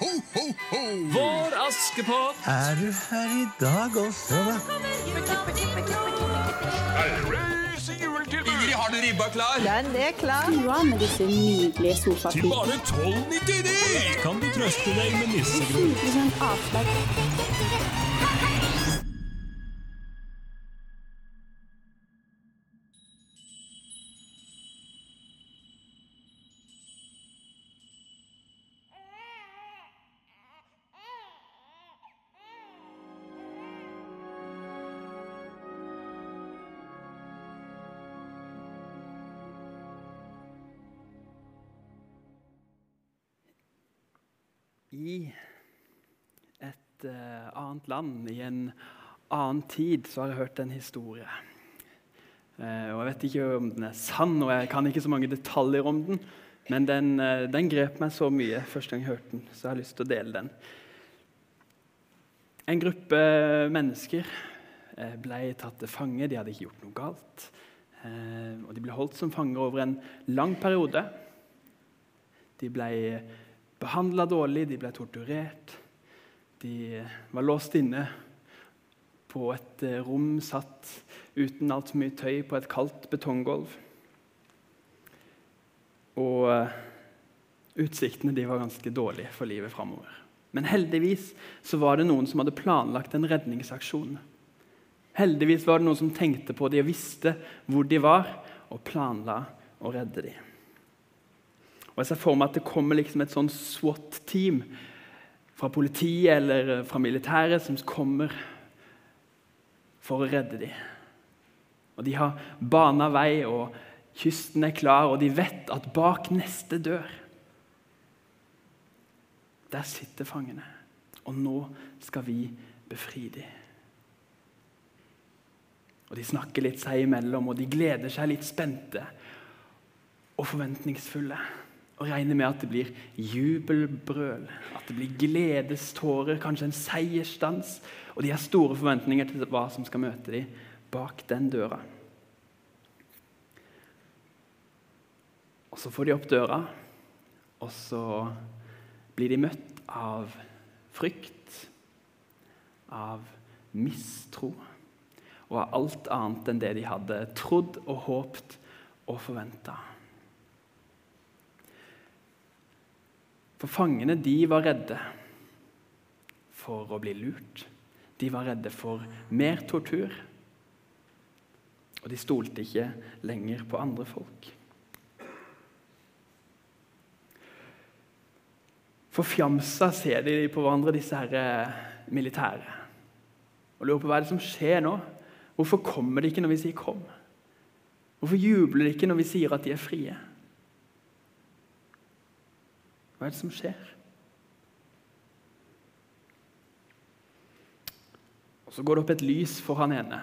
ho, ho, ho! Vår Askepott! Er du her i dag også, da? Ingrid, har du ribba klar? Den er klar. Stua med disse nydelige Til bare 12,99 kan du trøste deg med nissegrøt. 10 avslag. I et eh, annet land, i en annen tid, så har jeg hørt en historie. Eh, og Jeg vet ikke om den er sann, og jeg kan ikke så mange detaljer om den. Men den, eh, den grep meg så mye første gang jeg hørte den, så jeg har lyst til å dele den. En gruppe mennesker ble tatt til fange. De hadde ikke gjort noe galt. Og de ble holdt som fanger over en lang periode. De ble behandla dårlig, de ble torturert. De var låst inne på et eh, rom satt uten altfor mye tøy på et kaldt betonggulv. Og eh, utsiktene de var ganske dårlige for livet framover. Men heldigvis så var det noen som hadde planlagt en redningsaksjon. Heldigvis var det noen som tenkte på dem og visste hvor de var, og planla å redde dem. Og Jeg ser for meg at det kommer liksom et sånn SWAT-team fra politiet eller fra militæret som kommer for å redde dem. Og De har bana vei, og kysten er klar, og de vet at bak neste dør Der sitter fangene. Og nå skal vi befri dem. Og De snakker litt seg imellom, og de gleder seg litt spente og forventningsfulle og regner med at det blir jubelbrøl, at det blir gledestårer, kanskje en seiersdans. Og de har store forventninger til hva som skal møte dem bak den døra. Og Så får de opp døra, og så blir de møtt av frykt, av mistro og av alt annet enn det de hadde trodd og håpt og forventa. For fangene de var redde for å bli lurt. De var redde for mer tortur. Og de stolte ikke lenger på andre folk. Forfjamsa ser de på hverandre, disse her militære. Og lurer på hva er det som skjer nå. Hvorfor kommer de ikke når vi sier 'kom'? Hvorfor jubler de ikke når vi sier at de er frie? Hva er det som skjer? Og Så går det opp et lys for han ene.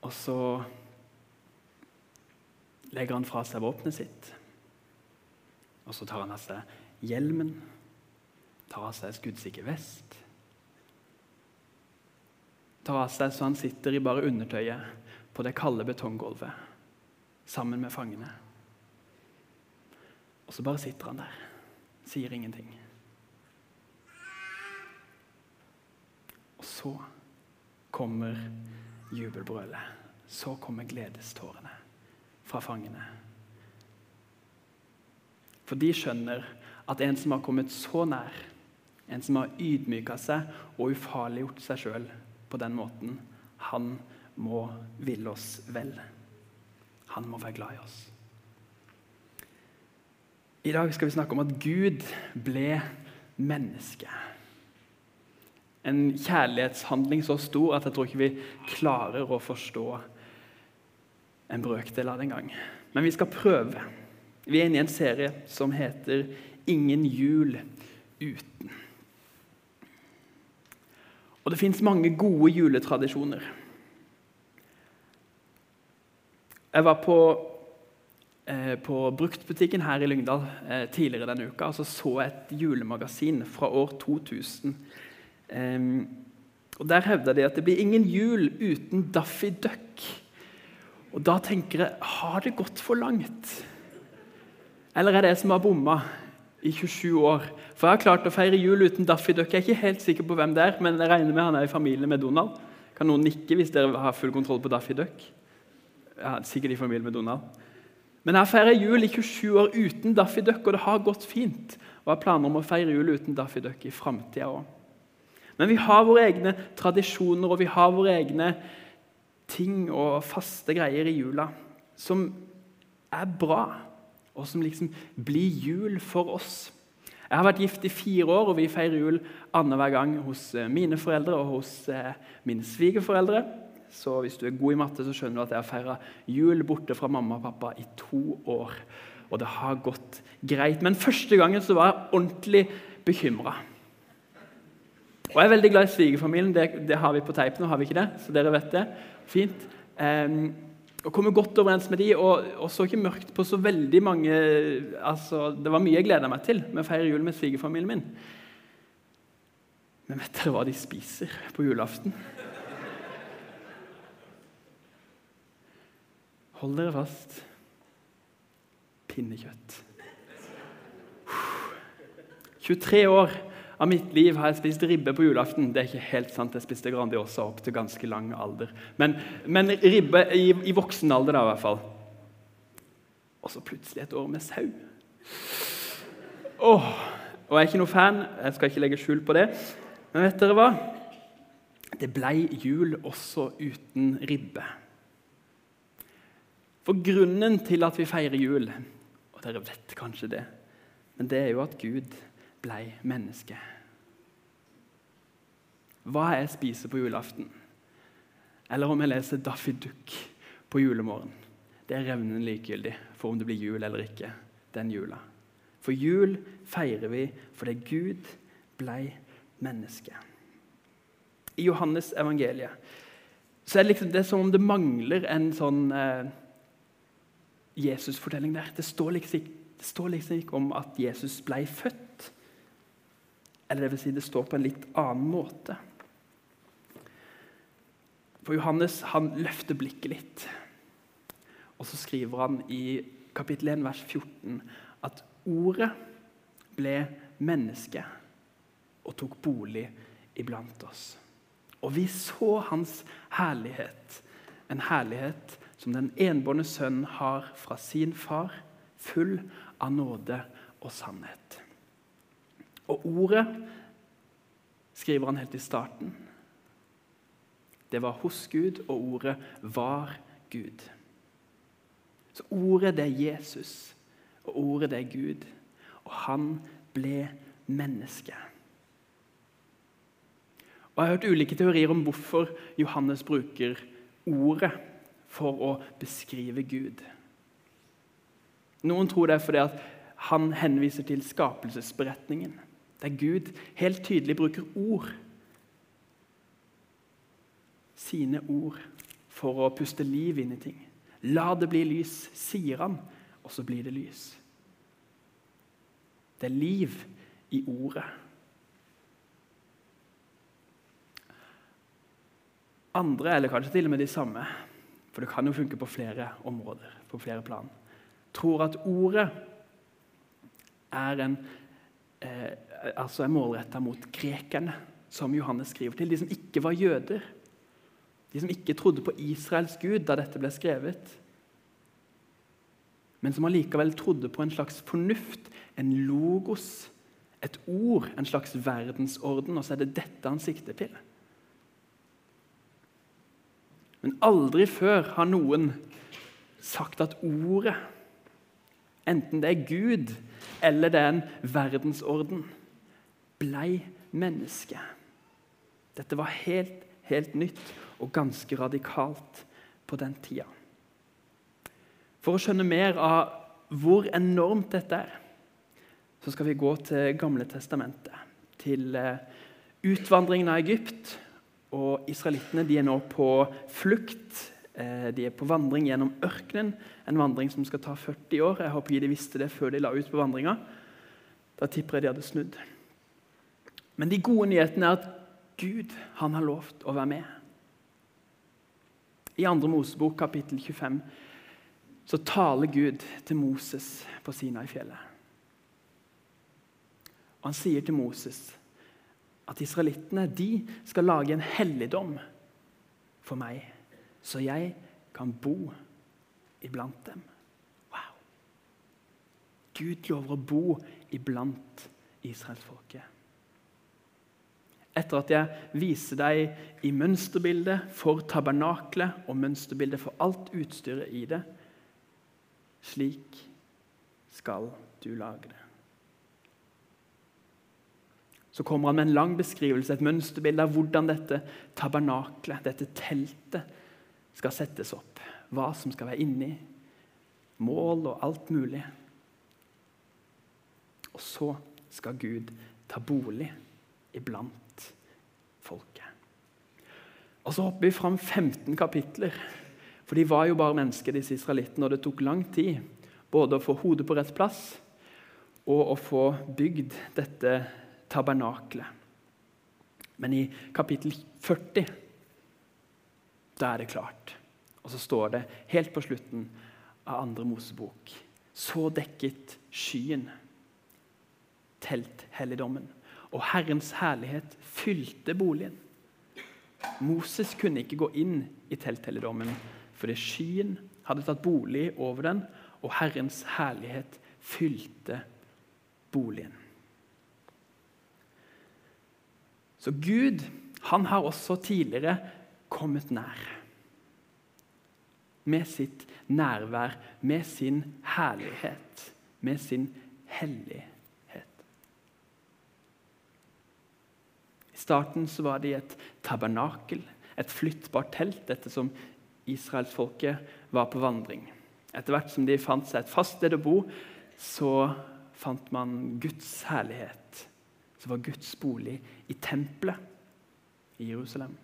Og så legger han fra seg våpenet sitt. Og så tar han av seg hjelmen, tar av seg skuddsikker vest. Tar av seg så han sitter i bare undertøyet på det kalde betonggulvet sammen med fangene. Og så bare sitter han der, sier ingenting. Og så kommer jubelbrølet. Så kommer gledestårene fra fangene. For de skjønner at en som har kommet så nær, en som har ydmyka seg og ufarliggjort seg sjøl på den måten, han må ville oss vel. Han må være glad i oss. I dag skal vi snakke om at Gud ble menneske. En kjærlighetshandling så stor at jeg tror ikke vi klarer å forstå en brøkdel av det engang. Men vi skal prøve. Vi er inne i en serie som heter 'Ingen jul uten'. Og det fins mange gode juletradisjoner. Jeg var på, på bruktbutikken her i Lyngdal eh, tidligere denne uka og så, så jeg et julemagasin fra år 2000. Og Der hevda de at det blir ingen jul uten Daffy Duck. Og da tenker jeg har det gått for langt? Eller er det jeg som har bomma i 27 år? For jeg har klart å feire jul uten Daffy Duck. Jeg er ikke helt sikker på hvem det er, men jeg regner med han er i familie med Donald. Kan noen nikke hvis dere har full kontroll på Daffy Duck? Ja, sikkert i familie med Donald. Men jeg feirer jul i 27 år uten Daffy Duck, og det har gått fint. Og jeg planer om å feire jul uten Daffy Duck i framtida òg. Men vi har våre egne tradisjoner og vi har våre egne ting og faste greier i jula som er bra, og som liksom blir jul for oss. Jeg har vært gift i fire år, og vi feirer jul annenhver gang hos eh, mine foreldre og hos eh, mine svigerforeldre. Så hvis du er god i matte, så skjønner du at jeg har feira jul borte fra mamma og pappa i to år. Og det har gått greit. Men første gangen så var jeg ordentlig bekymra. Og jeg er veldig glad i svigerfamilien. Det, det, har vi på teip nå, har vi ikke det? Så dere vet det. Fint. Um, og kommer godt overens med de, og, og, så ikke mørkt på så veldig mange altså, Det var mye jeg gleda meg til med å feire jul med svigerfamilien min. Men vet dere hva de spiser på julaften? Hold dere fast. Pinnekjøtt. 23 år av mitt liv har jeg spist ribbe på julaften. Det er ikke helt sant, jeg spiste Grandiosa opp til ganske lang alder. Men, men ribbe i, i, voksen alder, da, i hvert fall. Og så plutselig et år med sau. Åh, og jeg er ikke noe fan, jeg skal ikke legge skjul på det. Men vet dere hva? Det blei jul også uten ribbe. For grunnen til at vi feirer jul, og dere vet kanskje det, men det er jo at Gud blei menneske. Hva jeg spiser på julaften, eller om jeg leser Daffy Duck på julemorgen, det er revnende likegyldig for om det blir jul eller ikke den jula. For jul feirer vi fordi Gud blei menneske. I Johannes evangeliet så er det, liksom, det er som om det mangler en sånn eh, Jesus-fortelling der. Det står, liksom, det står liksom ikke om at Jesus ble født. Eller det vil si, det står på en litt annen måte. For Johannes han løfter blikket litt. Og så skriver han i kapittel 1, vers 14 at ordet ble menneske og tok bolig iblant oss. Og vi så hans herlighet, en herlighet som den enbårne sønn har fra sin far, full av nåde og sannhet. Og ordet skriver han helt i starten. Det var hos Gud, og ordet var Gud. Så ordet, det er Jesus, og ordet, det er Gud. Og han ble menneske. Og Jeg har hørt ulike teorier om hvorfor Johannes bruker ordet for å beskrive Gud. Noen tror det er fordi at han henviser til skapelsesberetningen der Gud helt tydelig bruker ord. Sine ord for å puste liv inn i ting. La det bli lys, sier han, og så blir det lys. Det er liv i ordet. Andre, eller kanskje til og med de samme, for det kan jo funke på flere områder, på flere plan, tror at ordet er en eh, altså er målretta mot grekerne, som Johannes skriver til. De som ikke var jøder. De som ikke trodde på Israels gud da dette ble skrevet. Men som allikevel trodde på en slags fornuft, en logos, et ord, en slags verdensorden. Og så er det dette han sikter til. Men aldri før har noen sagt at ordet, enten det er Gud eller det er en verdensorden, blei menneske. Dette var helt, helt nytt og ganske radikalt på den tida. For å skjønne mer av hvor enormt dette er, så skal vi gå til Gamle testamentet. Til eh, utvandringen av Egypt. Og Israelittene er nå på flukt. Eh, de er på vandring gjennom ørkenen, en vandring som skal ta 40 år. Jeg håper de visste det før de la ut på vandringa. Da tipper jeg de hadde snudd. Men de gode nyhetene er at Gud han har lovt å være med. I 2. Mosebok kapittel 25 så taler Gud til Moses på Sina i fjellet. Og Han sier til Moses at israelittene de skal lage en helligdom for meg, så jeg kan bo iblant dem. Wow! Gud lover å bo iblant israelsfolket. Etter at jeg viser deg i mønsterbildet for tabernaklet og mønsterbildet for alt utstyret i det, slik skal du lage det. Så kommer han med en lang beskrivelse, et mønsterbilde av hvordan dette tabernaklet, dette teltet, skal settes opp. Hva som skal være inni, mål og alt mulig. Og så skal Gud ta bolig iblant folket. Og Så hopper vi fram 15 kapitler. For de var jo bare mennesker, disse israelittene, og det tok lang tid både å få hodet på rett plass og å få bygd dette tabernaklet. Men i kapittel 40 da er det klart. Og så står det helt på slutten av andre Mosebok Så dekket skyen telthelligdommen, og Herrens herlighet fylte boligen. Moses kunne ikke gå inn i telthelligdommen fordi skyen hadde tatt bolig over den, og Herrens herlighet fylte boligen. Så Gud han har også tidligere kommet nær. Med sitt nærvær, med sin herlighet, med sin hellighet. I starten så var det et tabernakel, et flyttbart telt, dette som israelsfolket var på vandring. Etter hvert som de fant seg et fast sted å bo, så fant man Guds herlighet. Så var Guds bolig i tempelet i Jerusalem.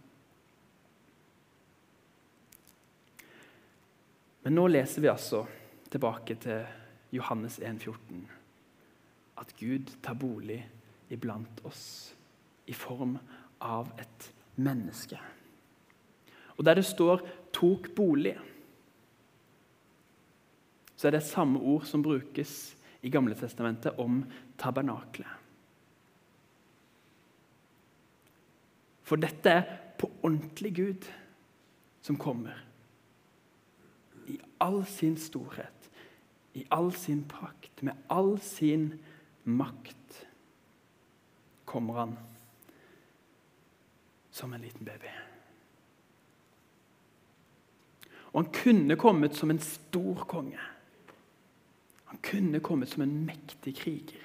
Men nå leser vi altså tilbake til Johannes 1,14 at Gud tar bolig iblant oss i form av et menneske. Og der det står 'tok bolig', så er det samme ord som brukes i Gamle Testamentet om tabernaklet. For dette er på ordentlig Gud som kommer. I all sin storhet, i all sin prakt, med all sin makt kommer han som en liten baby. Og han kunne kommet som en stor konge. Han kunne kommet som en mektig kriger.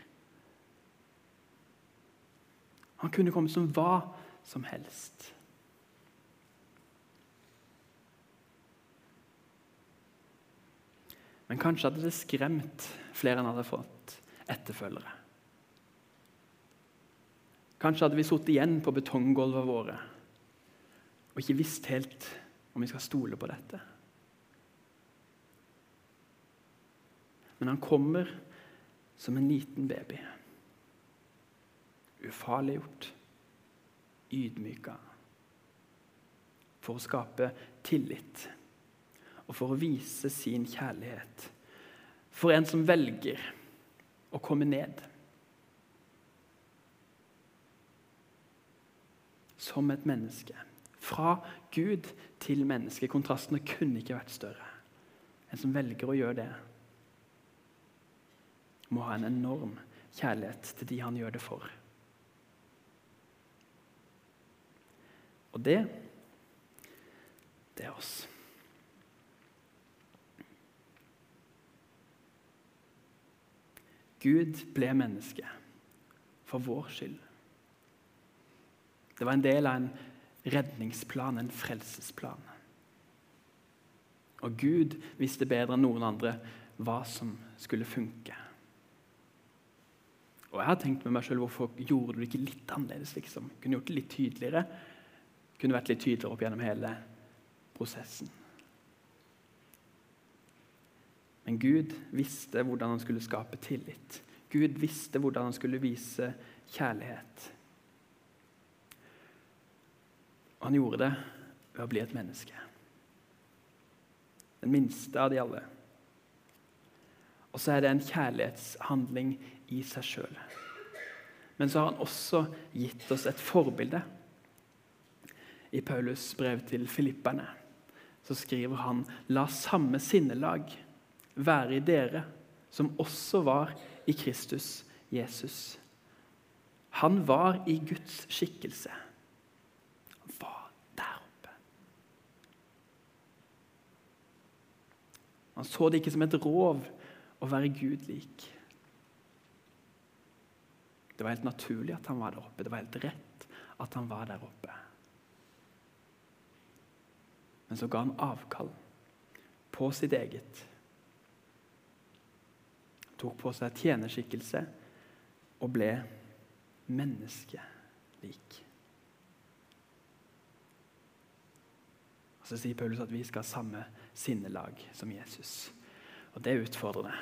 Han kunne kommet som hva som helst. Men kanskje hadde det skremt flere enn hadde fått etterfølgere. Kanskje hadde vi sittet igjen på betonggulvene våre og ikke visst helt om vi skal stole på dette. Men han kommer som en liten baby. Ufarliggjort, ydmyka. For å skape tillit og for å vise sin kjærlighet. For en som velger å komme ned. Som et menneske. Fra Gud til menneske. Kontrastene kunne ikke vært større. En som velger å gjøre det må ha en enorm kjærlighet til de han gjør det for. Og det det er oss. Gud ble menneske for vår skyld. Det var en del av en redningsplan, en frelsesplan. Og Gud visste bedre enn noen andre hva som skulle funke. Og jeg har tenkt med meg selv, Hvorfor gjorde du det ikke litt annerledes? liksom? Kunne gjort det litt tydeligere. Kunne vært litt tydeligere opp gjennom hele prosessen. Men Gud visste hvordan han skulle skape tillit. Gud visste hvordan han skulle vise kjærlighet. Og han gjorde det ved å bli et menneske. Den minste av de alle. Og så er det en kjærlighetshandling i seg sjøl. Men så har han også gitt oss et forbilde. I Paulus brev til filipperne så skriver han La samme sinnelag være i dere som også var i Kristus Jesus. Han var i Guds skikkelse. Han var der oppe. Han så det ikke som et rov å være Gud lik. Det var helt naturlig at han var der oppe. Det var helt rett at han var der oppe. Men så ga han avkall på sitt eget. Han Tok på seg tjenerskikkelse og ble menneskelik. Og Så sier Paulus at vi skal ha samme sinnelag som Jesus. Og det er utfordrende.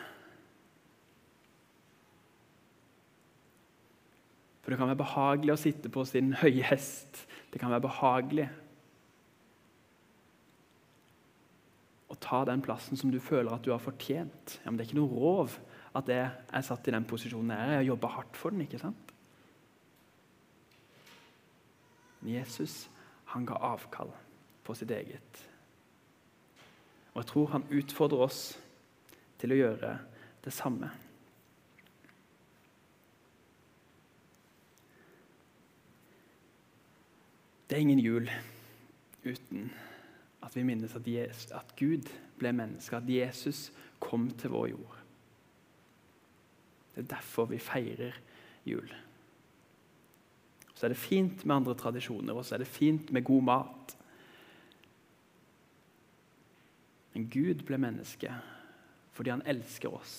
For det kan være behagelig å sitte på sin høye hest. Det kan være behagelig å ta den plassen som du føler at du har fortjent. Ja, men Det er ikke noe rov at jeg er satt i den posisjonen jeg er. Jeg har jobba hardt for den. ikke sant? Men Jesus han ga avkall på sitt eget. Og jeg tror han utfordrer oss til å gjøre det samme. Det er ingen jul uten at vi minnes at, Jesus, at Gud ble menneske, at Jesus kom til vår jord. Det er derfor vi feirer jul. Så er det fint med andre tradisjoner, og så er det fint med god mat. Men Gud ble menneske fordi han elsker oss.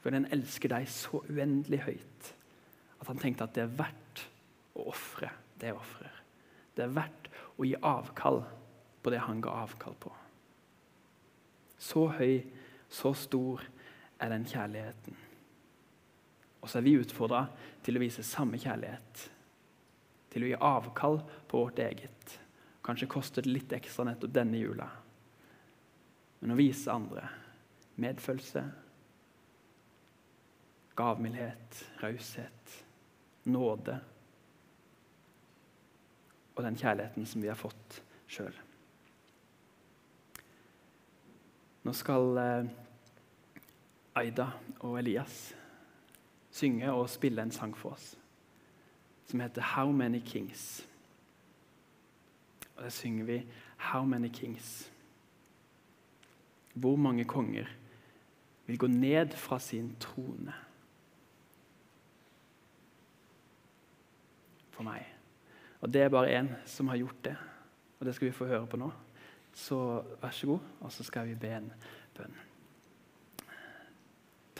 Fordi han elsker deg så uendelig høyt at han tenkte at det er verdt å ofre det offeret. Det er verdt å gi avkall på det han ga avkall på. Så høy, så stor er den kjærligheten. Og så er vi utfordra til å vise samme kjærlighet. Til å gi avkall på vårt eget. Kanskje koster det litt ekstra nettopp denne jula. Men å vise andre medfølelse, gavmildhet, raushet, nåde og den kjærligheten som vi har fått sjøl. Nå skal eh, Aida og Elias synge og spille en sang for oss som heter 'How Many Kings'. Og Der synger vi 'How Many Kings'. Hvor mange konger vil gå ned fra sin trone? For meg. Og det er bare én som har gjort det, og det skal vi få høre på nå. Så vær så god, og så skal vi be en bønn.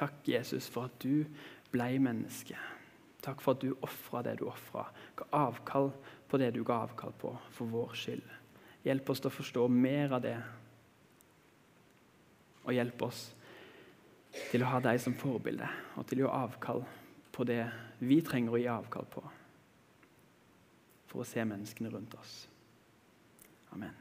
Takk, Jesus, for at du ble menneske. Takk for at du ofra det du ofra. Ga avkall på det du ga avkall på, for vår skyld. Hjelp oss til å forstå mer av det. Og hjelp oss til å ha deg som forbilde, og til å gi avkall på det vi trenger å gi avkall på for å se menneskene rundt oss. Amen.